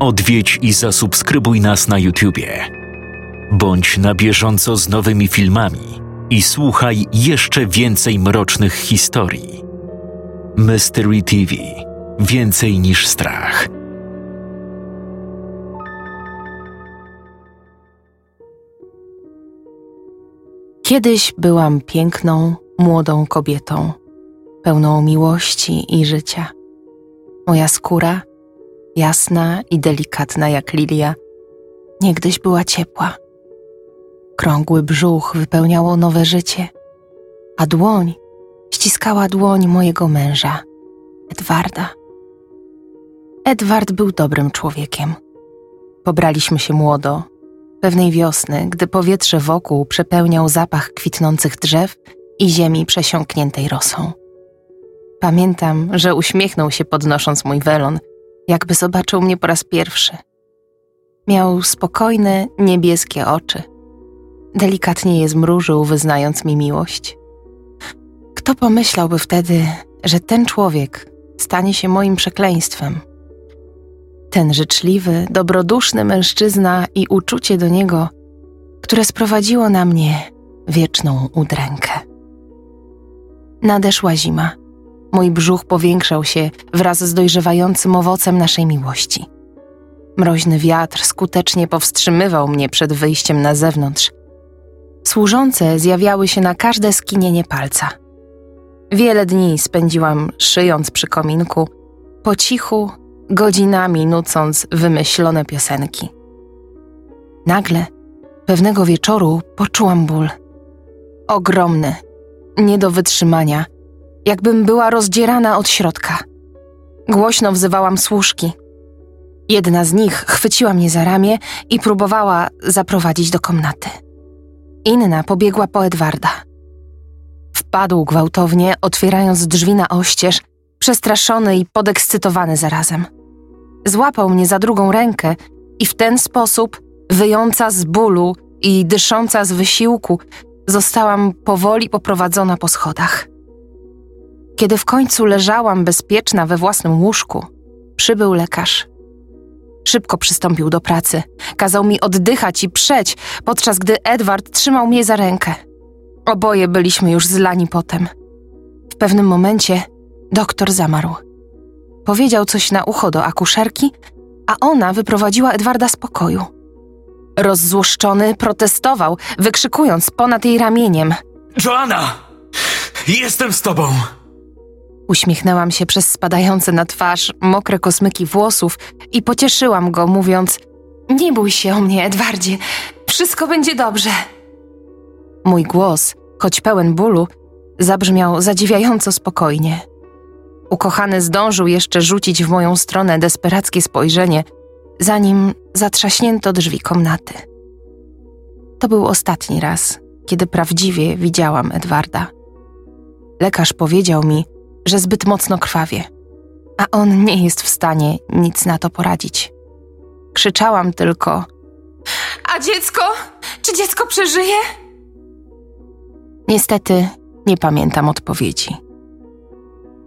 Odwiedź i zasubskrybuj nas na YouTubie. Bądź na bieżąco z nowymi filmami i słuchaj jeszcze więcej mrocznych historii. Mystery TV Więcej niż strach. Kiedyś byłam piękną, młodą kobietą, pełną miłości i życia. Moja skóra, jasna i delikatna jak lilia, niegdyś była ciepła. Krągły brzuch wypełniało nowe życie, a dłoń ściskała dłoń mojego męża, Edwarda. Edward był dobrym człowiekiem. Pobraliśmy się młodo, pewnej wiosny, gdy powietrze wokół przepełniał zapach kwitnących drzew i ziemi przesiąkniętej rosą. Pamiętam, że uśmiechnął się podnosząc mój welon, jakby zobaczył mnie po raz pierwszy. Miał spokojne, niebieskie oczy. Delikatnie je zmrużył, wyznając mi miłość. Kto pomyślałby wtedy, że ten człowiek stanie się moim przekleństwem? Ten życzliwy, dobroduszny mężczyzna i uczucie do niego, które sprowadziło na mnie wieczną udrękę. Nadeszła zima. Mój brzuch powiększał się wraz z dojrzewającym owocem naszej miłości. Mroźny wiatr skutecznie powstrzymywał mnie przed wyjściem na zewnątrz. Służące zjawiały się na każde skinienie palca. Wiele dni spędziłam szyjąc przy kominku, po cichu, godzinami nucąc wymyślone piosenki. Nagle, pewnego wieczoru, poczułam ból. Ogromny, nie do wytrzymania, jakbym była rozdzierana od środka. Głośno wzywałam służki. Jedna z nich chwyciła mnie za ramię i próbowała zaprowadzić do komnaty. Inna pobiegła po Edwarda. Wpadł gwałtownie, otwierając drzwi na oścież, przestraszony i podekscytowany zarazem. Złapał mnie za drugą rękę i w ten sposób, wyjąca z bólu i dysząca z wysiłku, zostałam powoli poprowadzona po schodach. Kiedy w końcu leżałam bezpieczna we własnym łóżku, przybył lekarz. Szybko przystąpił do pracy. Kazał mi oddychać i przeć, podczas gdy Edward trzymał mnie za rękę. Oboje byliśmy już zlani potem. W pewnym momencie doktor zamarł. Powiedział coś na ucho do akuszerki, a ona wyprowadziła Edwarda z pokoju. Rozzłoszczony protestował, wykrzykując ponad jej ramieniem: Joanna! Jestem z tobą! Uśmiechnęłam się przez spadające na twarz mokre kosmyki włosów i pocieszyłam go, mówiąc: Nie bój się o mnie, Edwardzie, wszystko będzie dobrze. Mój głos, choć pełen bólu, zabrzmiał zadziwiająco spokojnie. Ukochany zdążył jeszcze rzucić w moją stronę desperackie spojrzenie, zanim zatrzaśnięto drzwi komnaty. To był ostatni raz, kiedy prawdziwie widziałam Edwarda. Lekarz powiedział mi, że zbyt mocno krwawie, a on nie jest w stanie nic na to poradzić. Krzyczałam tylko: A dziecko? Czy dziecko przeżyje? Niestety nie pamiętam odpowiedzi.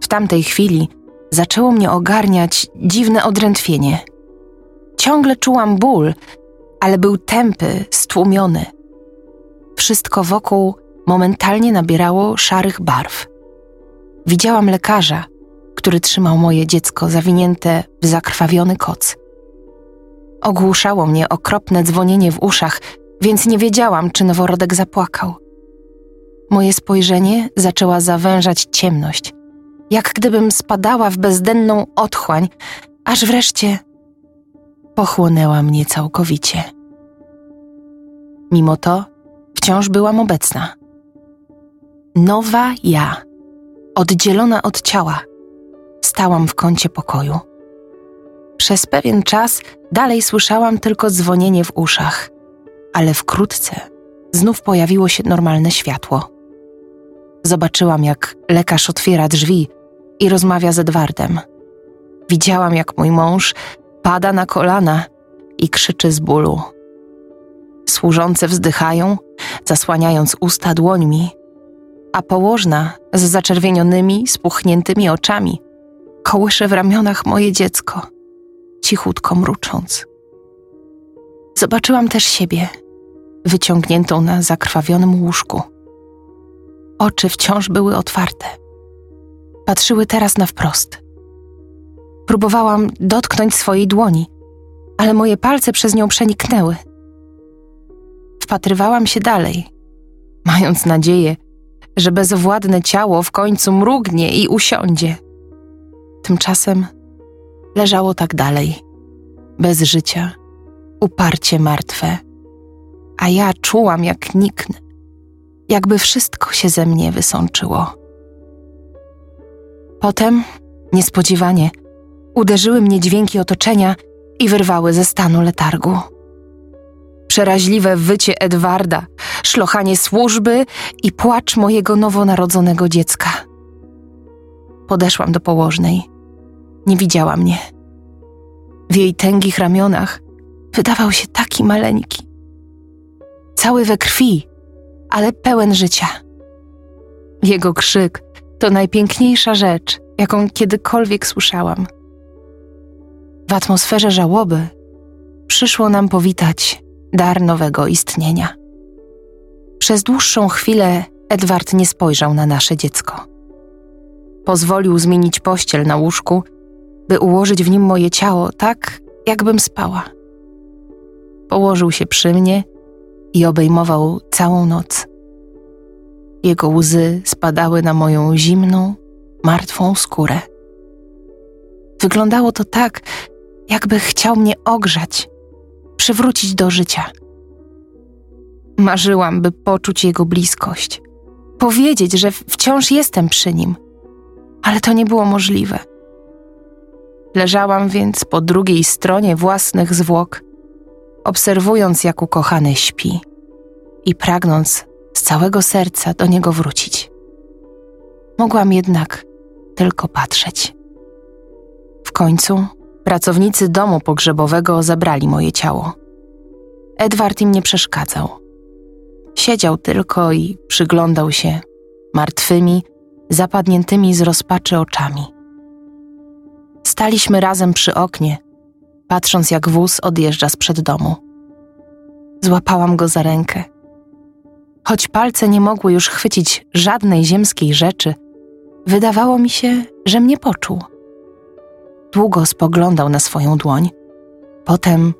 W tamtej chwili zaczęło mnie ogarniać dziwne odrętwienie. Ciągle czułam ból, ale był tępy, stłumiony. Wszystko wokół momentalnie nabierało szarych barw. Widziałam lekarza, który trzymał moje dziecko zawinięte w zakrwawiony koc. Ogłuszało mnie okropne dzwonienie w uszach, więc nie wiedziałam, czy noworodek zapłakał. Moje spojrzenie zaczęła zawężać ciemność, jak gdybym spadała w bezdenną otchłań, aż wreszcie pochłonęła mnie całkowicie. Mimo to wciąż byłam obecna. Nowa ja, oddzielona od ciała, stałam w kącie pokoju. Przez pewien czas dalej słyszałam tylko dzwonienie w uszach, ale wkrótce znów pojawiło się normalne światło. Zobaczyłam, jak lekarz otwiera drzwi i rozmawia z Edwardem. Widziałam, jak mój mąż pada na kolana i krzyczy z bólu. Służące wzdychają, zasłaniając usta dłońmi, a położna z zaczerwienionymi, spuchniętymi oczami kołysze w ramionach moje dziecko. cichutko mrucząc. Zobaczyłam też siebie, wyciągniętą na zakrwawionym łóżku. Oczy wciąż były otwarte. Patrzyły teraz na wprost. Próbowałam dotknąć swojej dłoni, ale moje palce przez nią przeniknęły. Wpatrywałam się dalej, mając nadzieję, że bezwładne ciało w końcu mrugnie i usiądzie. Tymczasem leżało tak dalej, bez życia, uparcie martwe, a ja czułam jak niknę, jakby wszystko się ze mnie wysączyło. Potem, niespodziewanie, uderzyły mnie dźwięki otoczenia i wyrwały ze stanu letargu. Przeraźliwe wycie Edwarda, szlochanie służby i płacz mojego nowonarodzonego dziecka. Podeszłam do położnej. Nie widziała mnie. W jej tęgich ramionach wydawał się taki maleńki. Cały we krwi, ale pełen życia. Jego krzyk to najpiękniejsza rzecz, jaką kiedykolwiek słyszałam. W atmosferze żałoby przyszło nam powitać dar nowego istnienia. Przez dłuższą chwilę Edward nie spojrzał na nasze dziecko. Pozwolił zmienić pościel na łóżku, by ułożyć w nim moje ciało tak, jakbym spała. Położył się przy mnie i obejmował całą noc. Jego łzy spadały na moją zimną, martwą skórę. Wyglądało to tak, jakby chciał mnie ogrzać, przywrócić do życia. Marzyłam, by poczuć jego bliskość, powiedzieć, że wciąż jestem przy nim, ale to nie było możliwe. Leżałam więc po drugiej stronie własnych zwłok, obserwując, jak ukochany śpi i pragnąc z całego serca do niego wrócić. Mogłam jednak tylko patrzeć. W końcu pracownicy domu pogrzebowego zabrali moje ciało. Edward im nie przeszkadzał. Siedział tylko i przyglądał się martwymi, zapadniętymi z rozpaczy oczami. Staliśmy razem przy oknie, patrząc jak wóz odjeżdża sprzed domu. Złapałam go za rękę. Choć palce nie mogły już chwycić żadnej ziemskiej rzeczy, wydawało mi się, że mnie poczuł. Długo spoglądał na swoją dłoń. Potem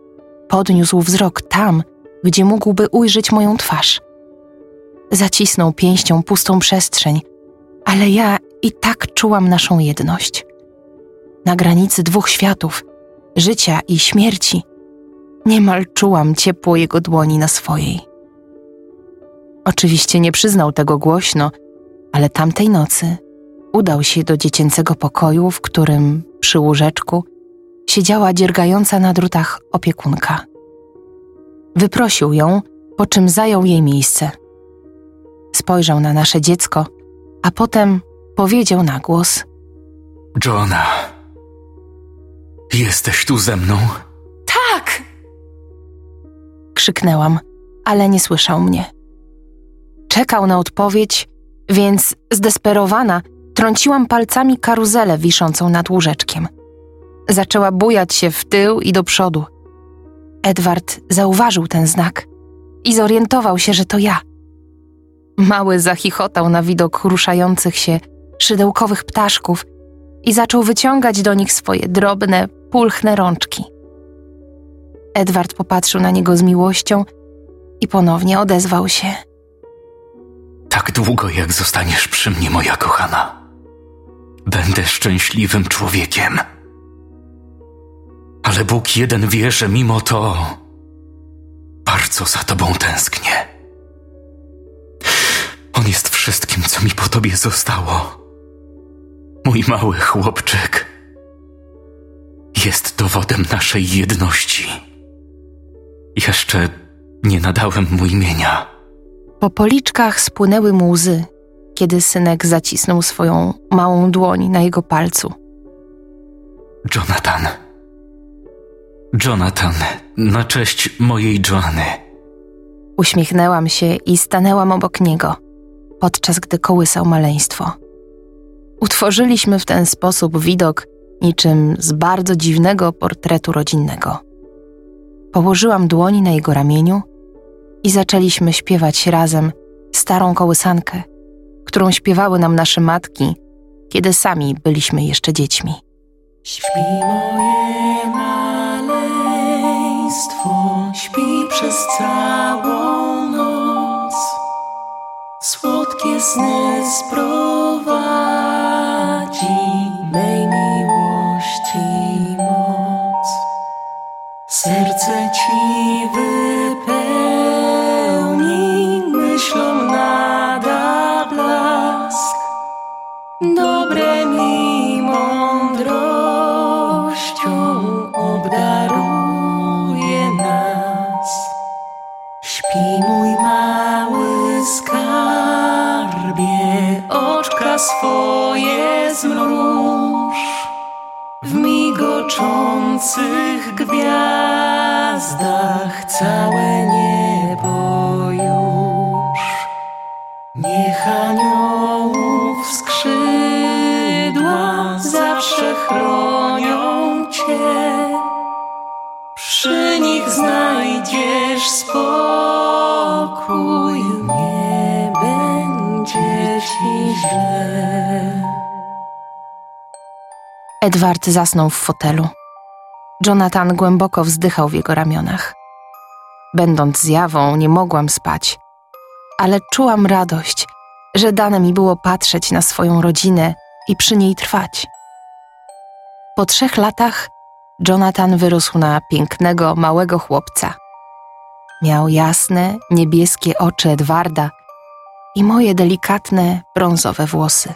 podniósł wzrok tam, gdzie mógłby ujrzeć moją twarz. Zacisnął pięścią pustą przestrzeń, ale ja i tak czułam naszą jedność. Na granicy dwóch światów, życia i śmierci, niemal czułam ciepło jego dłoni na swojej. Oczywiście nie przyznał tego głośno, ale tamtej nocy udał się do dziecięcego pokoju, w którym przy łóżeczku siedziała dziergająca na drutach opiekunka. Wyprosił ją, po czym zajął jej miejsce. Spojrzał na nasze dziecko, a potem powiedział na głos: Johna, jesteś tu ze mną? Tak! Krzyknęłam, ale nie słyszał mnie. Czekał na odpowiedź, więc zdesperowana trąciłam palcami karuzelę wiszącą nad łóżeczkiem. Zaczęła bujać się w tył i do przodu. Edward zauważył ten znak i zorientował się, że to ja. Mały zachichotał na widok ruszających się szydełkowych ptaszków i zaczął wyciągać do nich swoje drobne, pulchne rączki. Edward popatrzył na niego z miłością i ponownie odezwał się. Tak długo, jak zostaniesz przy mnie, moja kochana, będę szczęśliwym człowiekiem. Ale Bóg jeden wie, że mimo to bardzo za tobą tęsknię. On jest wszystkim, co mi po tobie zostało. Mój mały chłopczyk jest dowodem naszej jedności. Jeszcze nie nadałem mu imienia. Po policzkach spłynęły mu łzy, kiedy synek zacisnął swoją małą dłoń na jego palcu. Jonathan. Jonathan, na cześć mojej Joanny. Uśmiechnęłam się i stanęłam obok niego, podczas gdy kołysał maleństwo. Utworzyliśmy w ten sposób widok niczym z bardzo dziwnego portretu rodzinnego. Położyłam dłoni na jego ramieniu i zaczęliśmy śpiewać razem starą kołysankę, którą śpiewały nam nasze matki, kiedy sami byliśmy jeszcze dziećmi. Śpi moje maleństwo, śpi przez całą noc. Słodkie sny sprowadzi mej miłości moc. Serce ci wypełni migoczących gwiazdach całe niebo już. Niech aniołów skrzydła zawsze chronią Cię. Przy nich znajdziesz spokój, nie będzie Ci źle. Edward zasnął w fotelu. Jonathan głęboko wzdychał w jego ramionach. Będąc zjawą, nie mogłam spać, ale czułam radość, że dane mi było patrzeć na swoją rodzinę i przy niej trwać. Po trzech latach Jonathan wyrósł na pięknego, małego chłopca. Miał jasne, niebieskie oczy Edwarda i moje delikatne, brązowe włosy.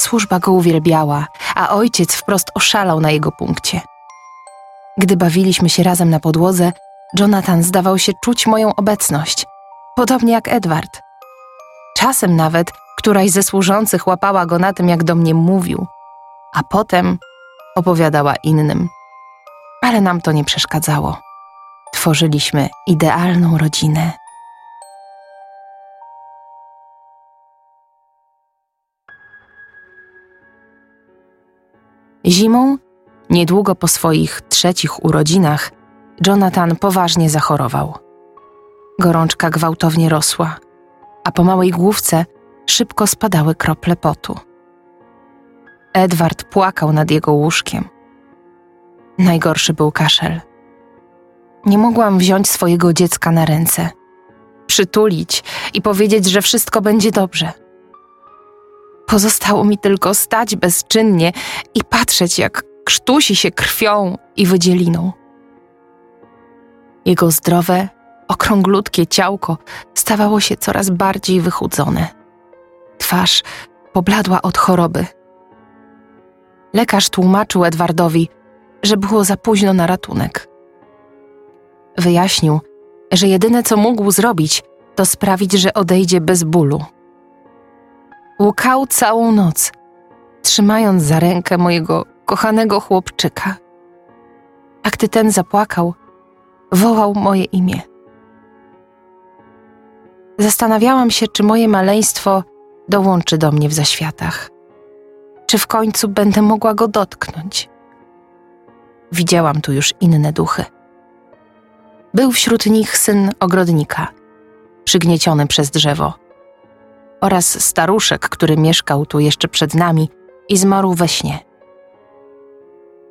Służba go uwielbiała, a ojciec wprost oszalał na jego punkcie. Gdy bawiliśmy się razem na podłodze, Jonathan zdawał się czuć moją obecność, podobnie jak Edward. Czasem nawet któraś ze służących łapała go na tym, jak do mnie mówił, a potem opowiadała innym. Ale nam to nie przeszkadzało. Tworzyliśmy idealną rodzinę. Zimą, niedługo po swoich trzecich urodzinach, Jonathan poważnie zachorował. Gorączka gwałtownie rosła, a po małej główce szybko spadały krople potu. Edward płakał nad jego łóżkiem. Najgorszy był kaszel. Nie mogłam wziąć swojego dziecka na ręce, przytulić i powiedzieć, że wszystko będzie dobrze. Pozostało mi tylko stać bezczynnie i patrzeć, jak krztusi się krwią i wydzieliną. Jego zdrowe, okrąglutkie ciałko stawało się coraz bardziej wychudzone. Twarz pobladła od choroby. Lekarz tłumaczył Edwardowi, że było za późno na ratunek. Wyjaśnił, że jedyne co mógł zrobić, to sprawić, że odejdzie bez bólu. Łukał całą noc, trzymając za rękę mojego kochanego chłopczyka. A gdy ten zapłakał, wołał moje imię. Zastanawiałam się, czy moje maleństwo dołączy do mnie w zaświatach. Czy w końcu będę mogła go dotknąć? Widziałam tu już inne duchy. Był wśród nich syn ogrodnika, przygnieciony przez drzewo, oraz staruszek, który mieszkał tu jeszcze przed nami i zmarł we śnie.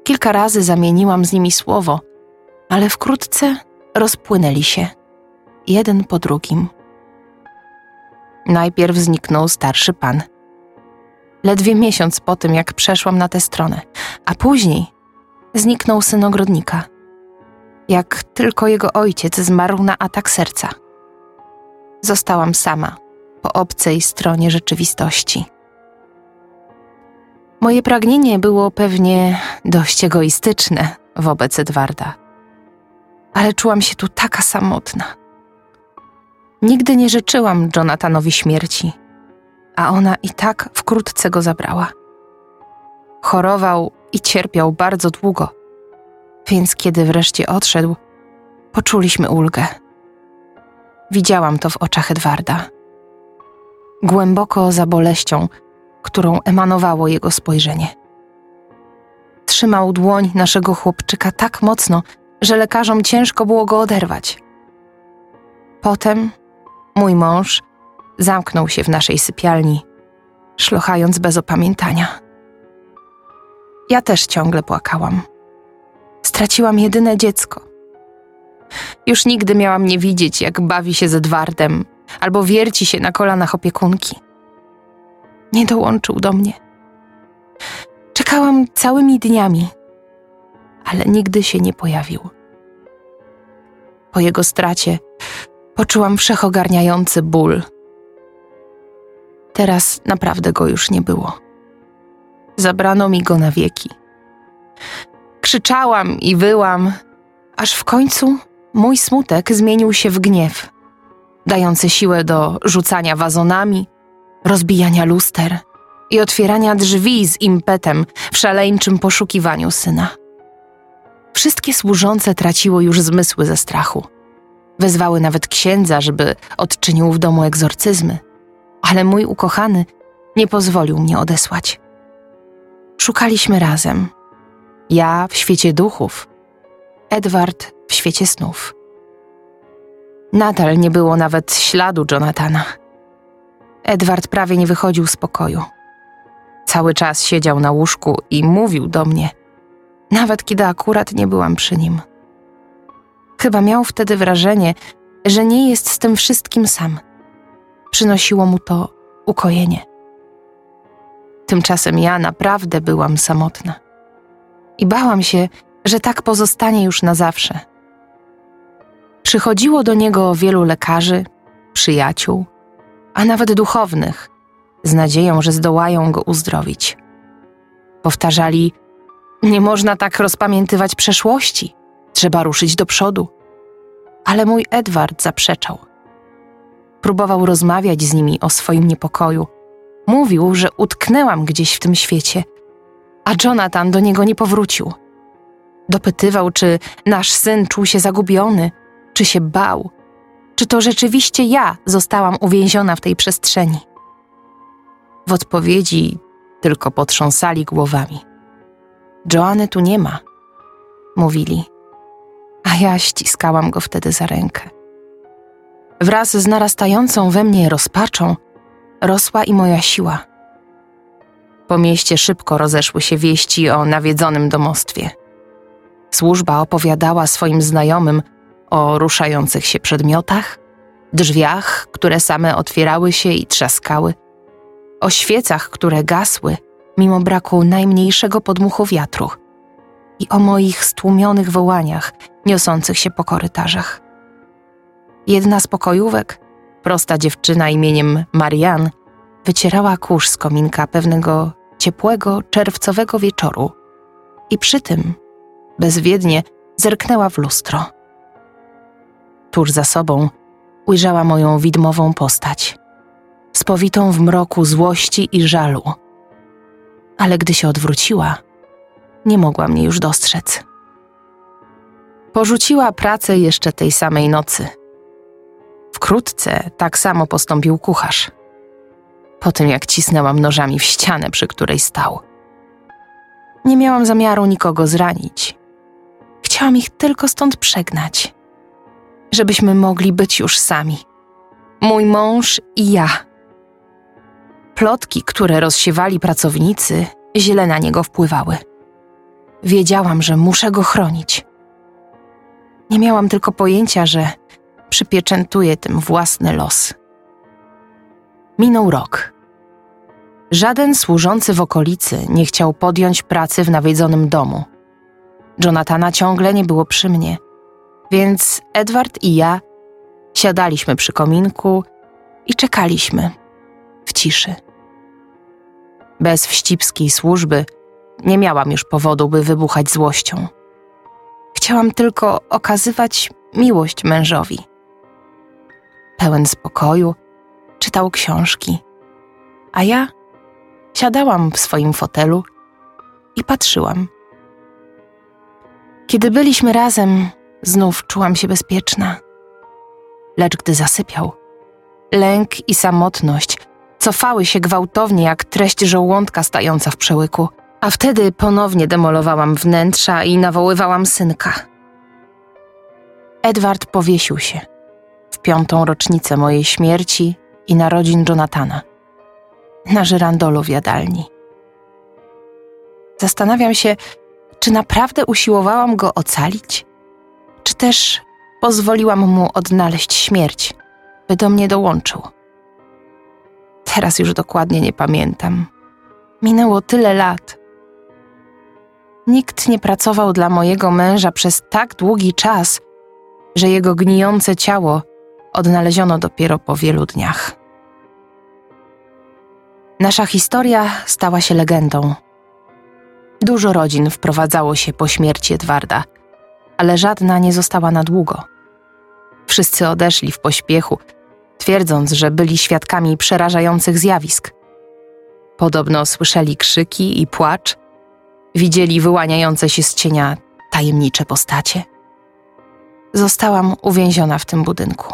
Kilka razy zamieniłam z nimi słowo, ale wkrótce rozpłynęli się, jeden po drugim. Najpierw zniknął starszy pan. Ledwie miesiąc po tym, jak przeszłam na tę stronę, a później zniknął syn ogrodnika. Jak tylko jego ojciec zmarł na atak serca. Zostałam sama po obcej stronie rzeczywistości. Moje pragnienie było pewnie dość egoistyczne wobec Edwarda, ale czułam się tu taka samotna. Nigdy nie życzyłam Jonathanowi śmierci, a ona i tak wkrótce go zabrała. Chorował i cierpiał bardzo długo, więc kiedy wreszcie odszedł, poczuliśmy ulgę. Widziałam to w oczach Edwarda. Głęboko za boleścią, którą emanowało jego spojrzenie. trzymał dłoń naszego chłopczyka tak mocno, że lekarzom ciężko było go oderwać. Potem mój mąż zamknął się w naszej sypialni, szlochając bez opamiętania. Ja też ciągle płakałam. Straciłam jedyne dziecko. Już nigdy miałam nie widzieć, jak bawi się z Edwardem albo wierci się na kolanach opiekunki. Nie dołączył do mnie. Czekałam całymi dniami, ale nigdy się nie pojawił. Po jego stracie poczułam wszechogarniający ból. Teraz naprawdę go już nie było. Zabrano mi go na wieki. Krzyczałam i wyłam, aż w końcu mój smutek zmienił się w gniew, dający siłę do rzucania wazonami, rozbijania luster i otwierania drzwi z impetem w szaleńczym poszukiwaniu syna. Wszystkie służące traciło już zmysły ze strachu. Wezwały nawet księdza, żeby odczynił w domu egzorcyzmy, ale mój ukochany nie pozwolił mnie odesłać. Szukaliśmy razem. Ja w świecie duchów, Edward w świecie snów. Nadal nie było nawet śladu Jonathana. Edward prawie nie wychodził z pokoju. Cały czas siedział na łóżku i mówił do mnie, nawet kiedy akurat nie byłam przy nim. Chyba miał wtedy wrażenie, że nie jest z tym wszystkim sam. Przynosiło mu to ukojenie. Tymczasem ja naprawdę byłam samotna i bałam się, że tak pozostanie już na zawsze. Przychodziło do niego wielu lekarzy, przyjaciół, a nawet duchownych, z nadzieją, że zdołają go uzdrowić. Powtarzali: Nie można tak rozpamiętywać przeszłości, trzeba ruszyć do przodu. Ale mój Edward zaprzeczał. Próbował rozmawiać z nimi o swoim niepokoju. Mówił, że utknęłam gdzieś w tym świecie, a Jonathan do niego nie powrócił. Dopytywał, czy nasz syn czuł się zagubiony, czy się bał, czy to rzeczywiście ja zostałam uwięziona w tej przestrzeni. W odpowiedzi tylko potrząsali głowami. Joanny tu nie ma, mówili, a ja ściskałam go wtedy za rękę. Wraz z narastającą we mnie rozpaczą rosła i moja siła. Po mieście szybko rozeszły się wieści o nawiedzonym domostwie. Służba opowiadała swoim znajomym o ruszających się przedmiotach, drzwiach, które same otwierały się i trzaskały, o świecach, które gasły mimo braku najmniejszego podmuchu wiatru i o moich stłumionych wołaniach niosących się po korytarzach. Jedna z pokojówek, prosta dziewczyna imieniem Marianne, wycierała kurz z kominka pewnego ciepłego, czerwcowego wieczoru i przy tym bezwiednie zerknęła w lustro. Tuż za sobą ujrzała moją widmową postać, spowitą w mroku złości i żalu. Ale gdy się odwróciła, nie mogła mnie już dostrzec. Porzuciła pracę jeszcze tej samej nocy. Wkrótce tak samo postąpił kucharz. Po tym, jak cisnęłam nożami w ścianę, przy której stał. Nie miałam zamiaru nikogo zranić. Chciałam ich tylko stąd przegnać żebyśmy mogli być już sami. Mój mąż i ja. Plotki, które rozsiewali pracownicy, źle na niego wpływały. Wiedziałam, że muszę go chronić. Nie miałam tylko pojęcia, że przypieczętuję tym własny los. Minął rok. Żaden służący w okolicy nie chciał podjąć pracy w nawiedzonym domu. Jonathana ciągle nie było przy mnie – więc Edward i ja siadaliśmy przy kominku i czekaliśmy w ciszy. Bez wścibskiej służby nie miałam już powodu, by wybuchać złością. Chciałam tylko okazywać miłość mężowi. Pełen spokoju, czytał książki, a ja siadałam w swoim fotelu i patrzyłam. Kiedy byliśmy razem, Znów czułam się bezpieczna. Lecz gdy zasypiał, lęk i samotność cofały się gwałtownie jak treść żołądka stająca w przełyku, A wtedy ponownie demolowałam wnętrza i nawoływałam synka. Edward powiesił się w piątą rocznicę mojej śmierci i narodzin Jonathana na żyrandolu w jadalni. Zastanawiam się, czy naprawdę usiłowałam go ocalić, czy też pozwoliłam mu odnaleźć śmierć, by do mnie dołączył. Teraz już dokładnie nie pamiętam. Minęło tyle lat. Nikt nie pracował dla mojego męża przez tak długi czas, że jego gnijące ciało odnaleziono dopiero po wielu dniach. Nasza historia stała się legendą. Dużo rodzin wprowadzało się po śmierci Edwarda, ale żadna nie została na długo. Wszyscy odeszli w pośpiechu, twierdząc, że byli świadkami przerażających zjawisk. Podobno słyszeli krzyki i płacz, widzieli wyłaniające się z cienia tajemnicze postacie. Zostałam uwięziona w tym budynku.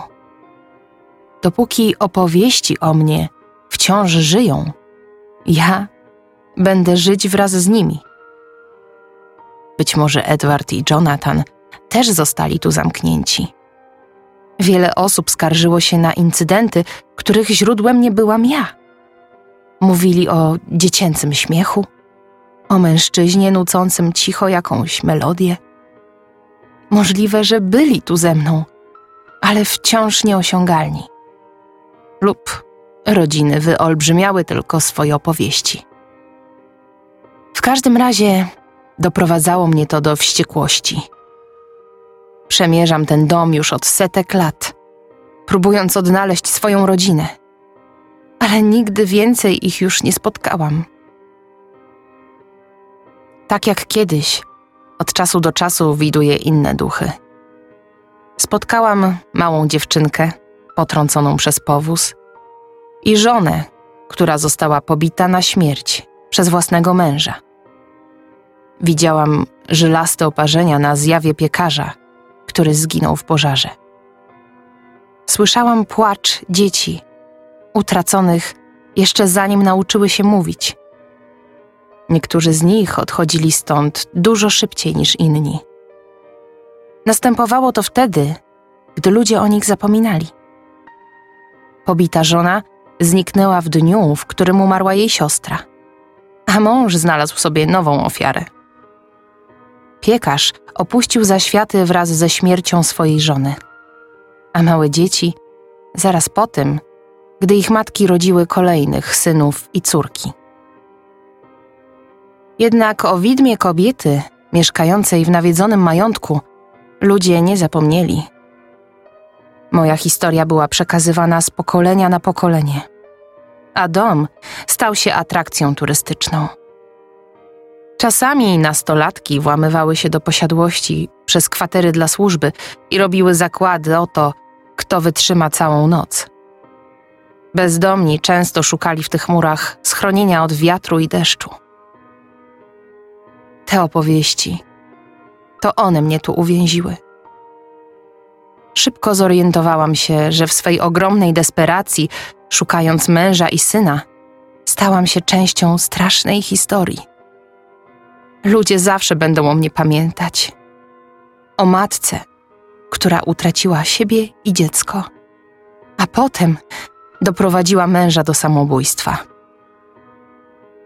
Dopóki opowieści o mnie wciąż żyją, ja będę żyć wraz z nimi. Być może Edward i Jonathan też zostali tu zamknięci. Wiele osób skarżyło się na incydenty, których źródłem nie byłam ja. Mówili o dziecięcym śmiechu, o mężczyźnie nucącym cicho jakąś melodię. Możliwe, że byli tu ze mną, ale wciąż nieosiągalni. Lub rodziny wyolbrzymiały tylko swoje opowieści. W każdym razie doprowadzało mnie to do wściekłości. Przemierzam ten dom już od setek lat, próbując odnaleźć swoją rodzinę, ale nigdy więcej ich już nie spotkałam. Tak jak kiedyś, od czasu do czasu widuję inne duchy. Spotkałam małą dziewczynkę, potrąconą przez powóz, i żonę, która została pobita na śmierć przez własnego męża. Widziałam żylaste oparzenia na zjawie piekarza, który zginął w pożarze. Słyszałam płacz dzieci, utraconych jeszcze zanim nauczyły się mówić. Niektórzy z nich odchodzili stąd dużo szybciej niż inni. Następowało to wtedy, gdy ludzie o nich zapominali. Pobita żona zniknęła w dniu, w którym umarła jej siostra, a mąż znalazł sobie nową ofiarę. Piekarz opuścił zaświaty wraz ze śmiercią swojej żony, a małe dzieci zaraz po tym, gdy ich matki rodziły kolejnych synów i córki. Jednak o widmie kobiety mieszkającej w nawiedzonym majątku ludzie nie zapomnieli. Moja historia była przekazywana z pokolenia na pokolenie, a dom stał się atrakcją turystyczną. Czasami nastolatki włamywały się do posiadłości przez kwatery dla służby i robiły zakłady o to, kto wytrzyma całą noc. Bezdomni często szukali w tych murach schronienia od wiatru i deszczu. Te opowieści to one mnie tu uwięziły. Szybko zorientowałam się, że w swej ogromnej desperacji, szukając męża i syna, stałam się częścią strasznej historii. Ludzie zawsze będą o mnie pamiętać. O matce, która utraciła siebie i dziecko, a potem doprowadziła męża do samobójstwa.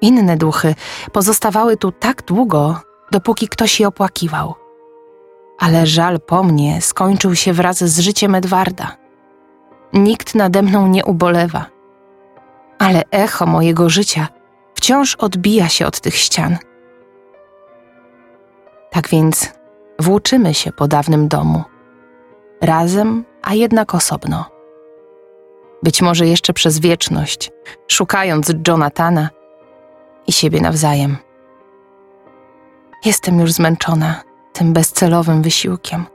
Inne duchy pozostawały tu tak długo, dopóki ktoś je opłakiwał. Ale żal po mnie skończył się wraz z życiem Edwarda. Nikt nade mną nie ubolewa, ale echo mojego życia wciąż odbija się od tych ścian. Tak więc włóczymy się po dawnym domu, razem, a jednak osobno. Być może jeszcze przez wieczność, szukając Jonathana i siebie nawzajem. Jestem już zmęczona tym bezcelowym wysiłkiem.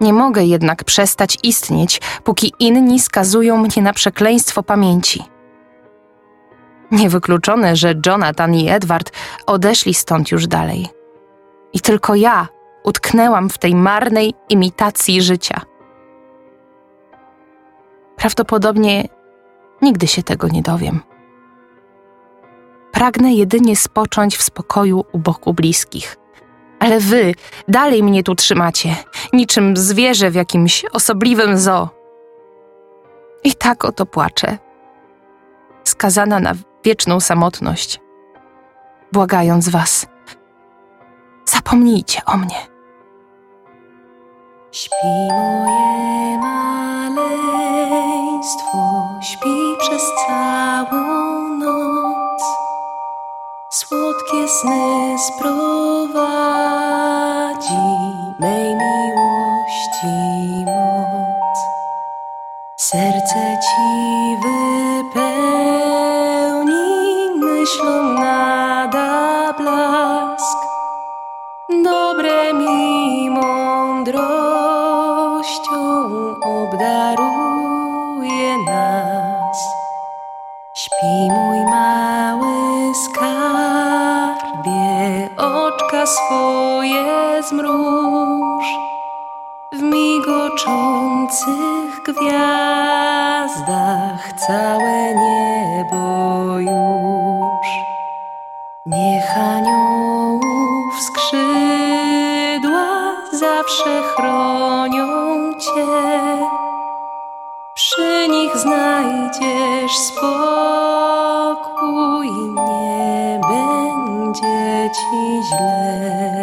Nie mogę jednak przestać istnieć, póki inni skazują mnie na przekleństwo pamięci. Niewykluczone, że Jonathan i Edward odeszli stąd już dalej. I tylko ja utknęłam w tej marnej imitacji życia. Prawdopodobnie nigdy się tego nie dowiem. Pragnę jedynie spocząć w spokoju u boku bliskich. Ale wy dalej mnie tu trzymacie, niczym zwierzę w jakimś osobliwym zoo. I tak oto płaczę, skazana na wieczną samotność, błagając was, zapomnijcie o mnie. Śpi moje maleństwo, śpi przez całą noc. Słodkie sny sprowadzi mej miłości moc. Serce ci wypełni myślą Dobre mi mądrością obdaruje nas. Śpi mój mały skarbie, oczka swoje zmruż. W migoczących gwiazdach całe niebo już. Niech aniołów chronią Cię. Przy nich znajdziesz spokój, nie będzie Ci źle.